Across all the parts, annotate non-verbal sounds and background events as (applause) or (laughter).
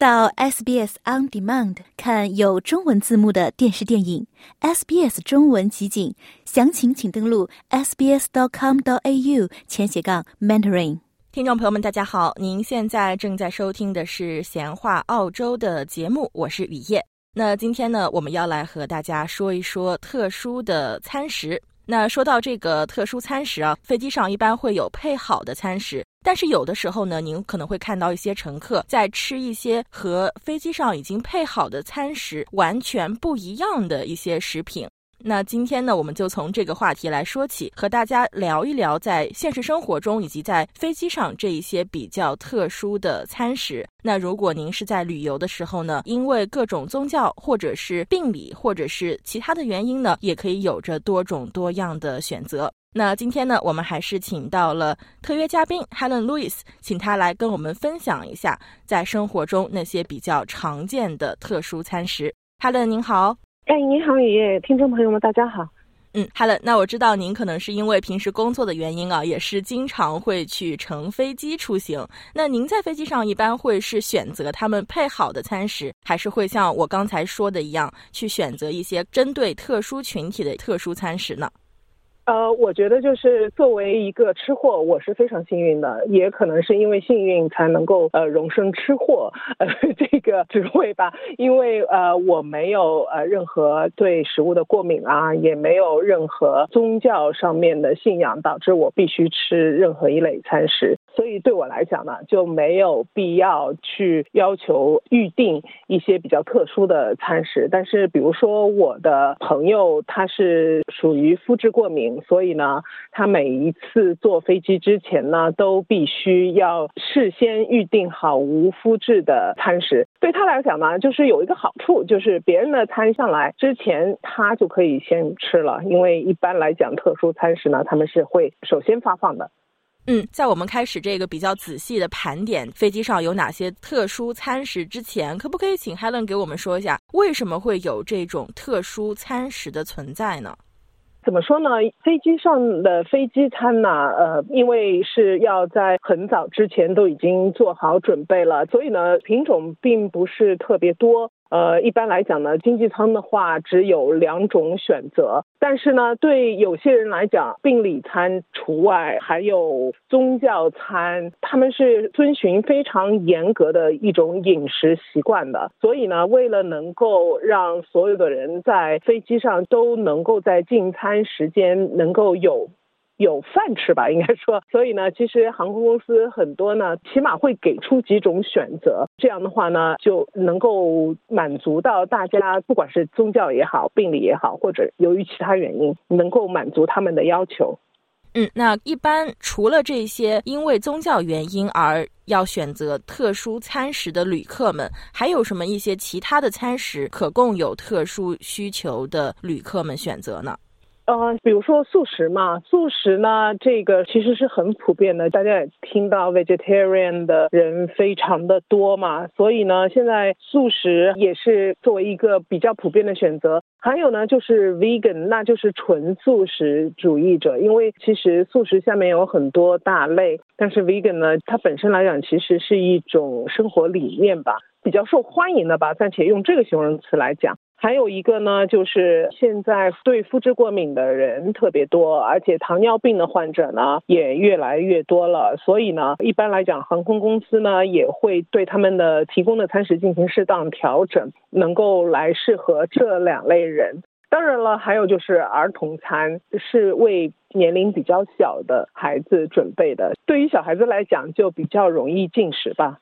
到 SBS On Demand 看有中文字幕的电视电影，SBS 中文集锦，详情请登录 sbs dot com dot au 前斜杠 mentoring。听众朋友们，大家好，您现在正在收听的是闲话澳洲的节目，我是雨夜。那今天呢，我们要来和大家说一说特殊的餐食。那说到这个特殊餐食啊，飞机上一般会有配好的餐食，但是有的时候呢，您可能会看到一些乘客在吃一些和飞机上已经配好的餐食完全不一样的一些食品。那今天呢，我们就从这个话题来说起，和大家聊一聊在现实生活中以及在飞机上这一些比较特殊的餐食。那如果您是在旅游的时候呢，因为各种宗教或者是病理或者是其他的原因呢，也可以有着多种多样的选择。那今天呢，我们还是请到了特约嘉宾 Helen Lewis，请他来跟我们分享一下在生活中那些比较常见的特殊餐食。Helen 您好。哎，你好，雨夜，听众朋友们，大家好。嗯，Helen，那我知道您可能是因为平时工作的原因啊，也是经常会去乘飞机出行。那您在飞机上一般会是选择他们配好的餐食，还是会像我刚才说的一样，去选择一些针对特殊群体的特殊餐食呢？呃，我觉得就是作为一个吃货，我是非常幸运的，也可能是因为幸运才能够呃荣升吃货呃 (laughs) 这个职位吧。因为呃我没有呃任何对食物的过敏啊，也没有任何宗教上面的信仰导致我必须吃任何一类餐食。所以对我来讲呢，就没有必要去要求预定一些比较特殊的餐食。但是，比如说我的朋友他是属于肤质过敏，所以呢，他每一次坐飞机之前呢，都必须要事先预定好无肤质的餐食。对他来讲呢，就是有一个好处，就是别人的餐上来之前，他就可以先吃了。因为一般来讲，特殊餐食呢，他们是会首先发放的。嗯，在我们开始这个比较仔细的盘点飞机上有哪些特殊餐食之前，可不可以请 Helen 给我们说一下，为什么会有这种特殊餐食的存在呢？怎么说呢？飞机上的飞机餐呢？呃，因为是要在很早之前都已经做好准备了，所以呢，品种并不是特别多。呃，一般来讲呢，经济舱的话只有两种选择，但是呢，对有些人来讲，病理餐除外，还有宗教餐，他们是遵循非常严格的一种饮食习惯的。所以呢，为了能够让所有的人在飞机上都能够在进餐时间能够有。有饭吃吧，应该说，(laughs) 所以呢，其实航空公司很多呢，起码会给出几种选择，这样的话呢，就能够满足到大家，不管是宗教也好，病理也好，或者由于其他原因，能够满足他们的要求。嗯，那一般除了这些因为宗教原因而要选择特殊餐食的旅客们，还有什么一些其他的餐食可供有特殊需求的旅客们选择呢？呃，比如说素食嘛，素食呢，这个其实是很普遍的，大家也听到 vegetarian 的人非常的多嘛，所以呢，现在素食也是作为一个比较普遍的选择。还有呢，就是 vegan，那就是纯素食主义者，因为其实素食下面有很多大类，但是 vegan 呢，它本身来讲其实是一种生活理念吧，比较受欢迎的吧，暂且用这个形容词来讲。还有一个呢，就是现在对肤质过敏的人特别多，而且糖尿病的患者呢也越来越多了。所以呢，一般来讲，航空公司呢也会对他们的提供的餐食进行适当调整，能够来适合这两类人。当然了，还有就是儿童餐是为年龄比较小的孩子准备的，对于小孩子来讲就比较容易进食吧。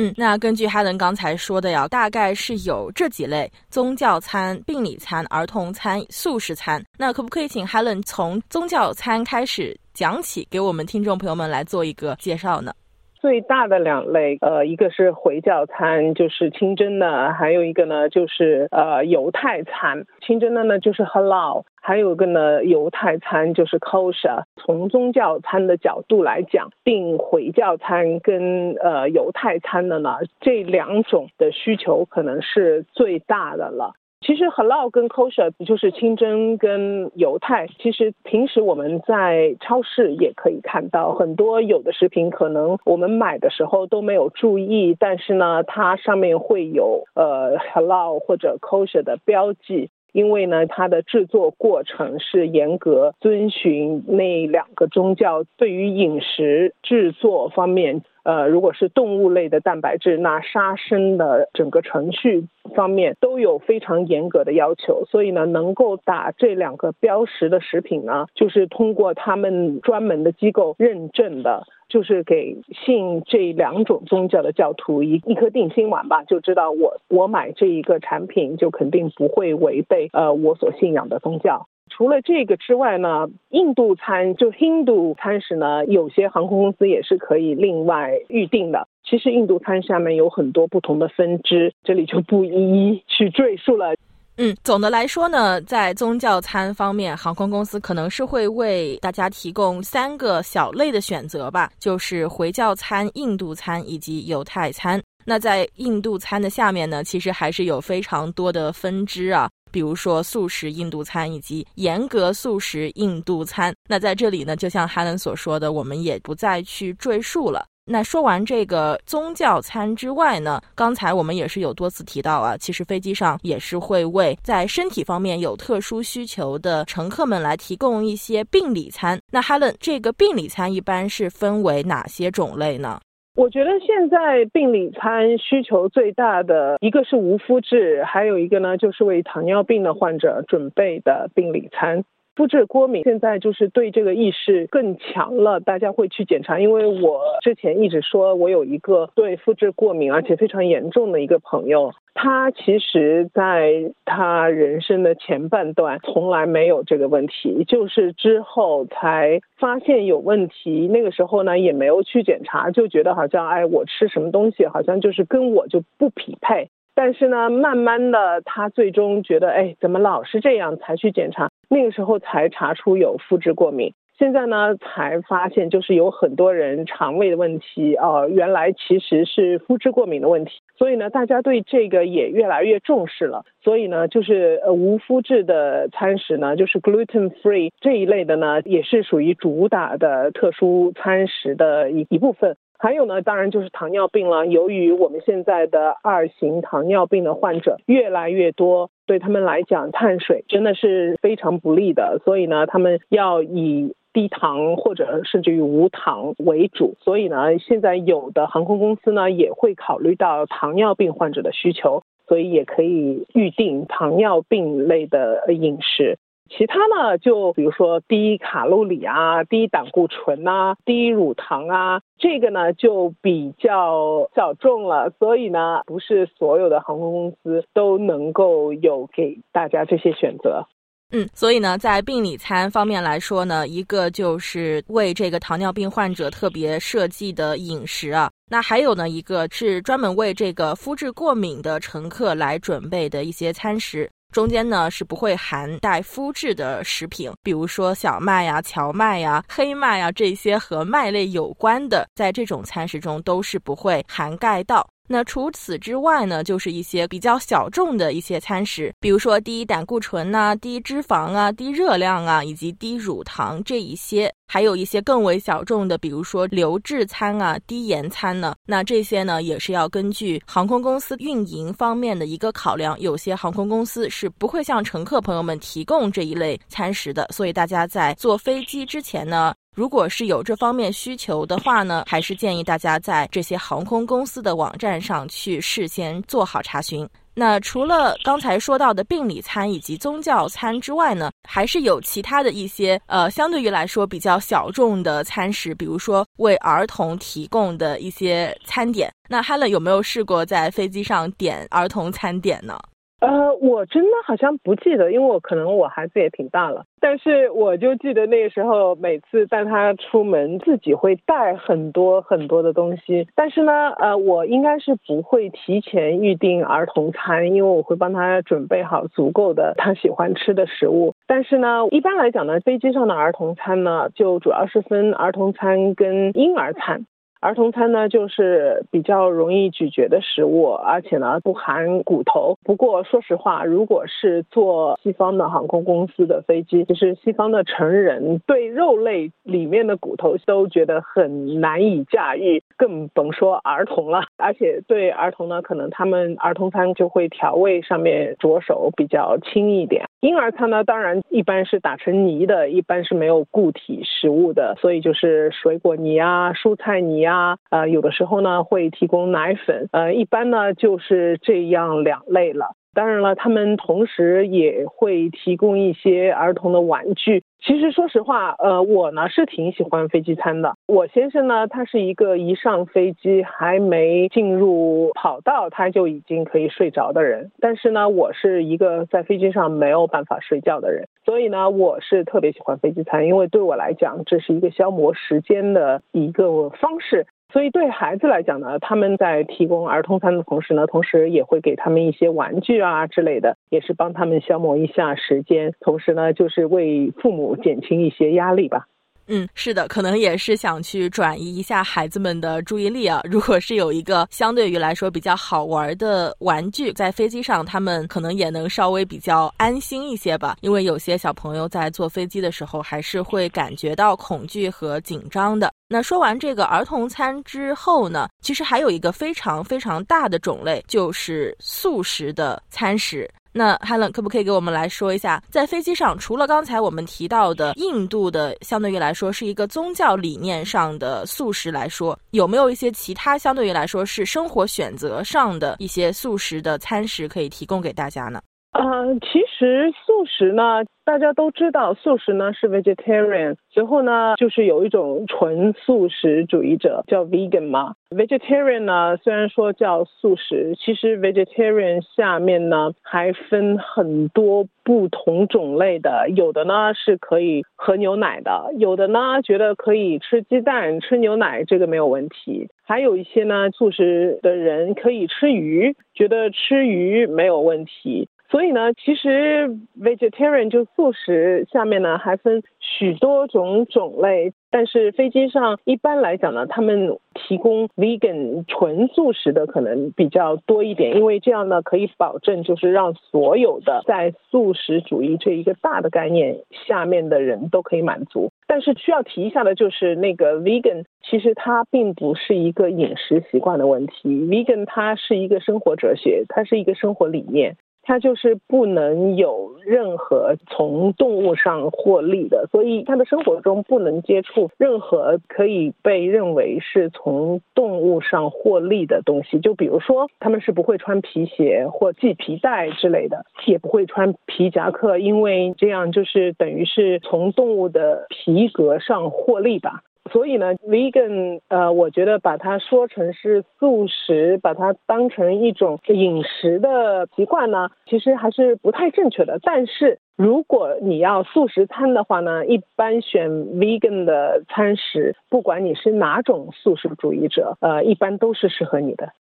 嗯，那根据哈伦刚才说的呀，大概是有这几类：宗教餐、病理餐、儿童餐、素食餐。那可不可以请哈伦从宗教餐开始讲起，给我们听众朋友们来做一个介绍呢？最大的两类，呃，一个是回教餐，就是清真的；还有一个呢，就是呃犹太餐。清真的呢，就是 halal；还有一个呢，犹太餐就是 kosher。从宗教餐的角度来讲，定回教餐跟呃犹太餐的呢，这两种的需求可能是最大的了。其实 halal 跟 kosher 就是清真跟犹太。其实平时我们在超市也可以看到很多有的食品，可能我们买的时候都没有注意，但是呢，它上面会有呃 halal 或者 kosher 的标记。因为呢，它的制作过程是严格遵循那两个宗教对于饮食制作方面，呃，如果是动物类的蛋白质，那杀生的整个程序方面都有非常严格的要求。所以呢，能够打这两个标识的食品呢，就是通过他们专门的机构认证的。就是给信这两种宗教的教徒一一颗定心丸吧，就知道我我买这一个产品就肯定不会违背呃我所信仰的宗教。除了这个之外呢，印度餐就 Hindu 餐食呢，有些航空公司也是可以另外预定的。其实印度餐下面有很多不同的分支，这里就不一一去赘述了。嗯，总的来说呢，在宗教餐方面，航空公司可能是会为大家提供三个小类的选择吧，就是回教餐、印度餐以及犹太餐。那在印度餐的下面呢，其实还是有非常多的分支啊，比如说素食印度餐以及严格素食印度餐。那在这里呢，就像 Helen 所说的，我们也不再去赘述了。那说完这个宗教餐之外呢，刚才我们也是有多次提到啊，其实飞机上也是会为在身体方面有特殊需求的乘客们来提供一些病理餐。那 Helen，这个病理餐一般是分为哪些种类呢？我觉得现在病理餐需求最大的一个是无麸质，还有一个呢就是为糖尿病的患者准备的病理餐。肤质过敏现在就是对这个意识更强了，大家会去检查。因为我之前一直说我有一个对肤质过敏而且非常严重的一个朋友，他其实在他人生的前半段从来没有这个问题，就是之后才发现有问题。那个时候呢也没有去检查，就觉得好像哎我吃什么东西好像就是跟我就不匹配。但是呢慢慢的他最终觉得哎怎么老是这样才去检查。那个时候才查出有肤质过敏，现在呢才发现就是有很多人肠胃的问题哦，原来其实是肤质过敏的问题，所以呢大家对这个也越来越重视了。所以呢就是呃无麸质的餐食呢，就是 gluten free 这一类的呢，也是属于主打的特殊餐食的一一部分。还有呢，当然就是糖尿病了。由于我们现在的二型糖尿病的患者越来越多，对他们来讲，碳水真的是非常不利的。所以呢，他们要以低糖或者甚至于无糖为主。所以呢，现在有的航空公司呢也会考虑到糖尿病患者的需求，所以也可以预定糖尿病类的饮食。其他呢，就比如说低卡路里啊、低胆固醇啊、低乳糖啊，这个呢就比较小众了。所以呢，不是所有的航空公司都能够有给大家这些选择。嗯，所以呢，在病理餐方面来说呢，一个就是为这个糖尿病患者特别设计的饮食啊，那还有呢，一个是专门为这个肤质过敏的乘客来准备的一些餐食。中间呢是不会含带麸质的食品，比如说小麦呀、荞麦呀、黑麦呀这些和麦类有关的，在这种餐食中都是不会涵盖到。那除此之外呢，就是一些比较小众的一些餐食，比如说低胆固醇呐、低脂肪啊、低热量啊，以及低乳糖这一些，还有一些更为小众的，比如说流质餐啊、低盐餐呢。那这些呢，也是要根据航空公司运营方面的一个考量，有些航空公司是不会向乘客朋友们提供这一类餐食的，所以大家在坐飞机之前呢。如果是有这方面需求的话呢，还是建议大家在这些航空公司的网站上去事先做好查询。那除了刚才说到的病理餐以及宗教餐之外呢，还是有其他的一些呃，相对于来说比较小众的餐食，比如说为儿童提供的一些餐点。那 Helen 有没有试过在飞机上点儿童餐点呢？呃，我真的好像不记得，因为我可能我孩子也挺大了，但是我就记得那个时候每次带他出门，自己会带很多很多的东西。但是呢，呃，我应该是不会提前预定儿童餐，因为我会帮他准备好足够的他喜欢吃的食物。但是呢，一般来讲呢，飞机上的儿童餐呢，就主要是分儿童餐跟婴儿餐。儿童餐呢，就是比较容易咀嚼的食物，而且呢不含骨头。不过说实话，如果是坐西方的航空公司的飞机，就是西方的成人对肉类里面的骨头都觉得很难以驾驭，更甭说儿童了。而且对儿童呢，可能他们儿童餐就会调味上面着手比较轻一点。婴儿餐呢，当然一般是打成泥的，一般是没有固体食物的，所以就是水果泥啊、蔬菜泥啊，呃，有的时候呢会提供奶粉，呃，一般呢就是这样两类了。当然了，他们同时也会提供一些儿童的玩具。其实说实话，呃，我呢是挺喜欢飞机餐的。我先生呢，他是一个一上飞机还没进入跑道他就已经可以睡着的人。但是呢，我是一个在飞机上没有办法睡觉的人，所以呢，我是特别喜欢飞机餐，因为对我来讲，这是一个消磨时间的一个方式。所以对孩子来讲呢，他们在提供儿童餐的同时呢，同时也会给他们一些玩具啊之类的，也是帮他们消磨一下时间，同时呢，就是为父母减轻一些压力吧。嗯，是的，可能也是想去转移一下孩子们的注意力啊。如果是有一个相对于来说比较好玩的玩具在飞机上，他们可能也能稍微比较安心一些吧。因为有些小朋友在坐飞机的时候还是会感觉到恐惧和紧张的。那说完这个儿童餐之后呢，其实还有一个非常非常大的种类，就是素食的餐食。那 Helen 可不可以给我们来说一下，在飞机上除了刚才我们提到的印度的，相对于来说是一个宗教理念上的素食来说，有没有一些其他相对于来说是生活选择上的一些素食的餐食可以提供给大家呢？呃，其实素食呢，大家都知道，素食呢是 vegetarian，随后呢就是有一种纯素食主义者叫 vegan 嘛。vegetarian 呢虽然说叫素食，其实 vegetarian 下面呢还分很多不同种类的，有的呢是可以喝牛奶的，有的呢觉得可以吃鸡蛋、吃牛奶，这个没有问题。还有一些呢素食的人可以吃鱼，觉得吃鱼没有问题。所以呢，其实 vegetarian 就素食下面呢还分许多种种类，但是飞机上一般来讲呢，他们提供 vegan 纯素食的可能比较多一点，因为这样呢可以保证就是让所有的在素食主义这一个大的概念下面的人都可以满足。但是需要提一下的就是那个 vegan，其实它并不是一个饮食习惯的问题，vegan 它是一个生活哲学，它是一个生活理念。它就是不能有任何从动物上获利的，所以他的生活中不能接触任何可以被认为是从动物上获利的东西。就比如说，他们是不会穿皮鞋或系皮带之类的，也不会穿皮夹克，因为这样就是等于是从动物的皮革上获利吧。所以呢，vegan，呃，我觉得把它说成是素食，把它当成一种饮食的习惯呢，其实还是不太正确的。但是如果你要素食餐的话呢，一般选 vegan 的餐食，不管你是哪种素食主义者，呃，一般都是适合你的。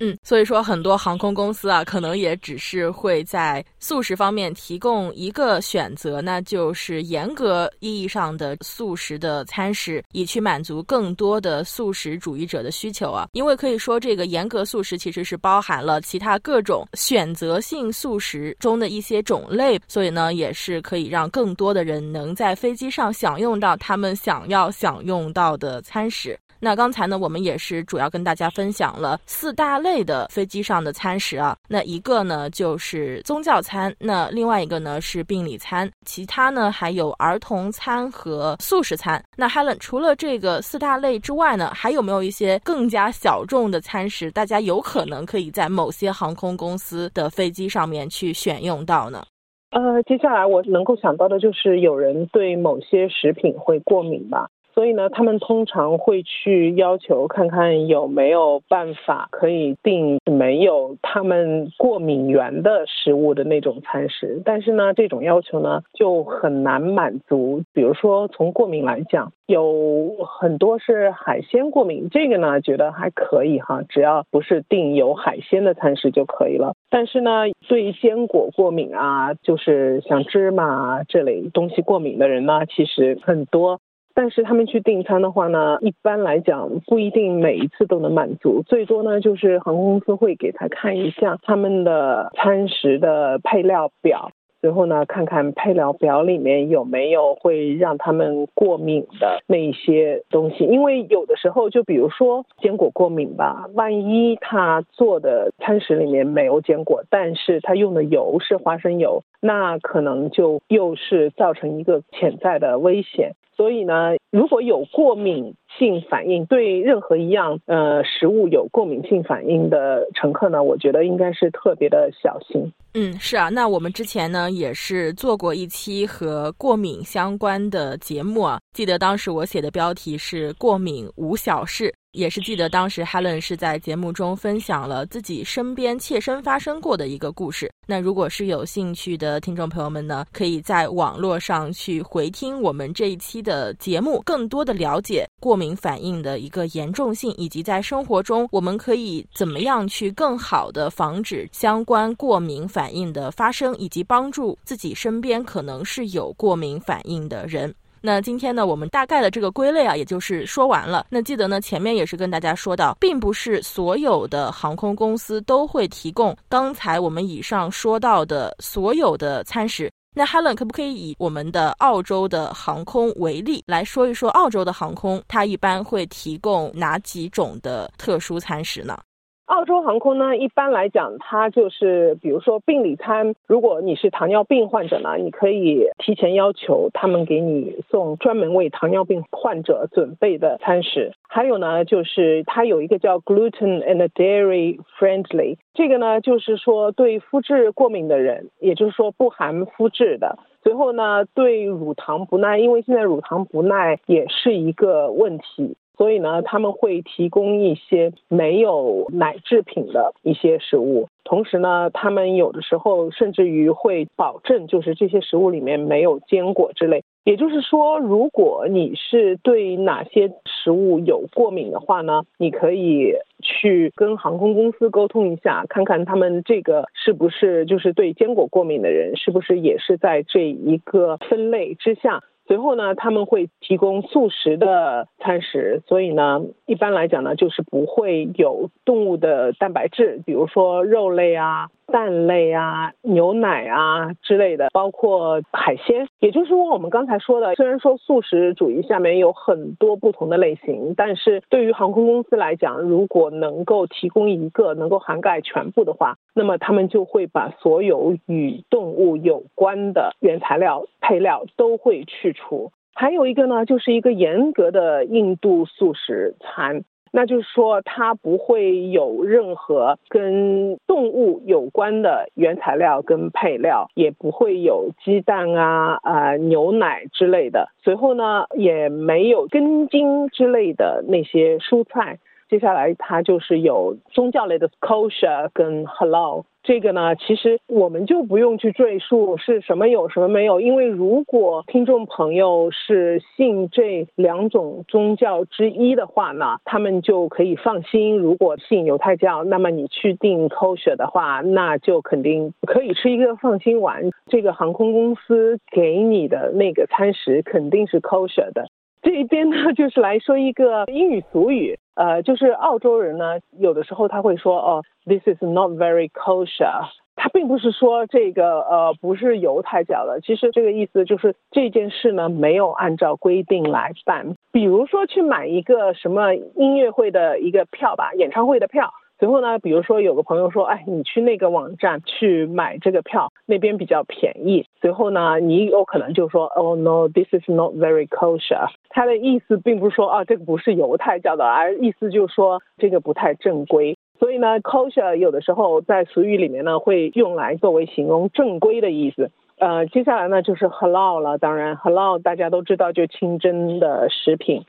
嗯，所以说很多航空公司啊，可能也只是会在素食方面提供一个选择，那就是严格意义上的素食的餐食，以去满足更多的素食主义者的需求啊。因为可以说，这个严格素食其实是包含了其他各种选择性素食中的一些种类，所以呢，也是可以让更多的人能在飞机上享用到他们想要享用到的餐食。那刚才呢，我们也是主要跟大家分享了四大类的飞机上的餐食啊。那一个呢就是宗教餐，那另外一个呢是病理餐，其他呢还有儿童餐和素食餐。那 Helen 除了这个四大类之外呢，还有没有一些更加小众的餐食，大家有可能可以在某些航空公司的飞机上面去选用到呢？呃，接下来我能够想到的就是有人对某些食品会过敏吧。所以呢，他们通常会去要求看看有没有办法可以订没有他们过敏源的食物的那种餐食。但是呢，这种要求呢就很难满足。比如说从过敏来讲，有很多是海鲜过敏，这个呢觉得还可以哈，只要不是订有海鲜的餐食就可以了。但是呢，对坚果过敏啊，就是像芝麻这类东西过敏的人呢，其实很多。但是他们去订餐的话呢，一般来讲不一定每一次都能满足，最多呢就是航空公司会给他看一下他们的餐食的配料表。最后呢，看看配料表里面有没有会让他们过敏的那一些东西，因为有的时候就比如说坚果过敏吧，万一他做的餐食里面没有坚果，但是他用的油是花生油，那可能就又是造成一个潜在的危险。所以呢，如果有过敏性反应，对任何一样呃食物有过敏性反应的乘客呢，我觉得应该是特别的小心。嗯，是啊，那我们之前呢也是做过一期和过敏相关的节目啊，记得当时我写的标题是“过敏无小事”。也是记得当时 Helen 是在节目中分享了自己身边切身发生过的一个故事。那如果是有兴趣的听众朋友们呢，可以在网络上去回听我们这一期的节目，更多的了解过敏反应的一个严重性，以及在生活中我们可以怎么样去更好的防止相关过敏反应的发生，以及帮助自己身边可能是有过敏反应的人。那今天呢，我们大概的这个归类啊，也就是说完了。那记得呢，前面也是跟大家说到，并不是所有的航空公司都会提供刚才我们以上说到的所有的餐食。那 Helen 可不可以以我们的澳洲的航空为例，来说一说澳洲的航空它一般会提供哪几种的特殊餐食呢？澳洲航空呢，一般来讲，它就是比如说病理餐，如果你是糖尿病患者呢，你可以提前要求他们给你送专门为糖尿病患者准备的餐食。还有呢，就是它有一个叫 gluten and dairy friendly，这个呢就是说对麸质过敏的人，也就是说不含麸质的。随后呢，对乳糖不耐，因为现在乳糖不耐也是一个问题。所以呢，他们会提供一些没有奶制品的一些食物，同时呢，他们有的时候甚至于会保证，就是这些食物里面没有坚果之类。也就是说，如果你是对哪些食物有过敏的话呢，你可以去跟航空公司沟通一下，看看他们这个是不是就是对坚果过敏的人，是不是也是在这一个分类之下。随后呢，他们会提供素食的餐食，所以呢，一般来讲呢，就是不会有动物的蛋白质，比如说肉类啊。蛋类啊、牛奶啊之类的，包括海鲜，也就是说我们刚才说的，虽然说素食主义下面有很多不同的类型，但是对于航空公司来讲，如果能够提供一个能够涵盖全部的话，那么他们就会把所有与动物有关的原材料配料都会去除。还有一个呢，就是一个严格的印度素食餐。那就是说，它不会有任何跟动物有关的原材料跟配料，也不会有鸡蛋啊、啊牛奶之类的。随后呢，也没有根茎之类的那些蔬菜。接下来，它就是有宗教类的 kosher 跟 halal。这个呢，其实我们就不用去赘述是什么有什么没有，因为如果听众朋友是信这两种宗教之一的话呢，他们就可以放心。如果信犹太教，那么你去订 kosher 的话，那就肯定可以吃一个放心丸。这个航空公司给你的那个餐食肯定是 kosher 的。这一边呢，就是来说一个英语俗语。呃，就是澳洲人呢，有的时候他会说哦，this is not very kosher。他并不是说这个呃不是犹太教的，其实这个意思就是这件事呢没有按照规定来办。比如说去买一个什么音乐会的一个票吧，演唱会的票。随后呢，比如说有个朋友说，哎，你去那个网站去买这个票，那边比较便宜。随后呢，你有可能就说，Oh no，this is not very kosher。他的意思并不是说啊，这个不是犹太教的，而意思就是说这个不太正规。所以呢，kosher 有的时候在俗语里面呢会用来作为形容正规的意思。呃，接下来呢就是 halal 了，当然 halal 大家都知道就清真的食品。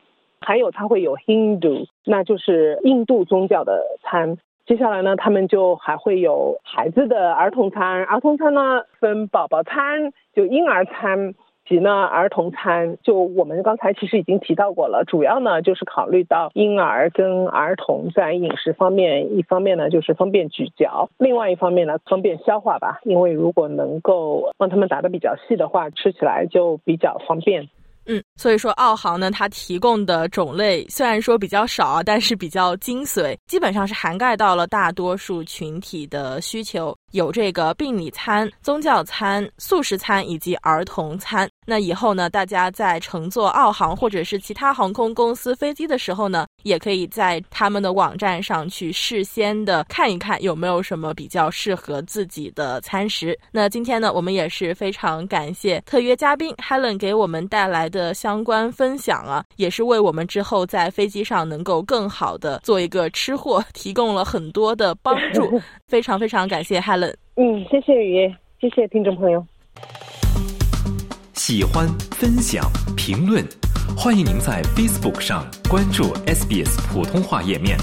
还有，它会有 Hindu，那就是印度宗教的餐。接下来呢，他们就还会有孩子的儿童餐。儿童餐呢，分宝宝餐，就婴儿餐及呢儿童餐。就我们刚才其实已经提到过了，主要呢就是考虑到婴儿跟儿童在饮食方面，一方面呢就是方便咀嚼，另外一方面呢方便消化吧。因为如果能够帮他们打的比较细的话，吃起来就比较方便。嗯，所以说澳航呢，它提供的种类虽然说比较少啊，但是比较精髓，基本上是涵盖到了大多数群体的需求。有这个病理餐、宗教餐、素食餐以及儿童餐。那以后呢，大家在乘坐澳航或者是其他航空公司飞机的时候呢，也可以在他们的网站上去事先的看一看有没有什么比较适合自己的餐食。那今天呢，我们也是非常感谢特约嘉宾 Helen 给我们带来的相关分享啊，也是为我们之后在飞机上能够更好的做一个吃货提供了很多的帮助。(laughs) 非常非常感谢 Helen。嗯，谢谢雨，谢谢听众朋友。喜欢、分享、评论，欢迎您在 Facebook 上关注 SBS 普通话页面。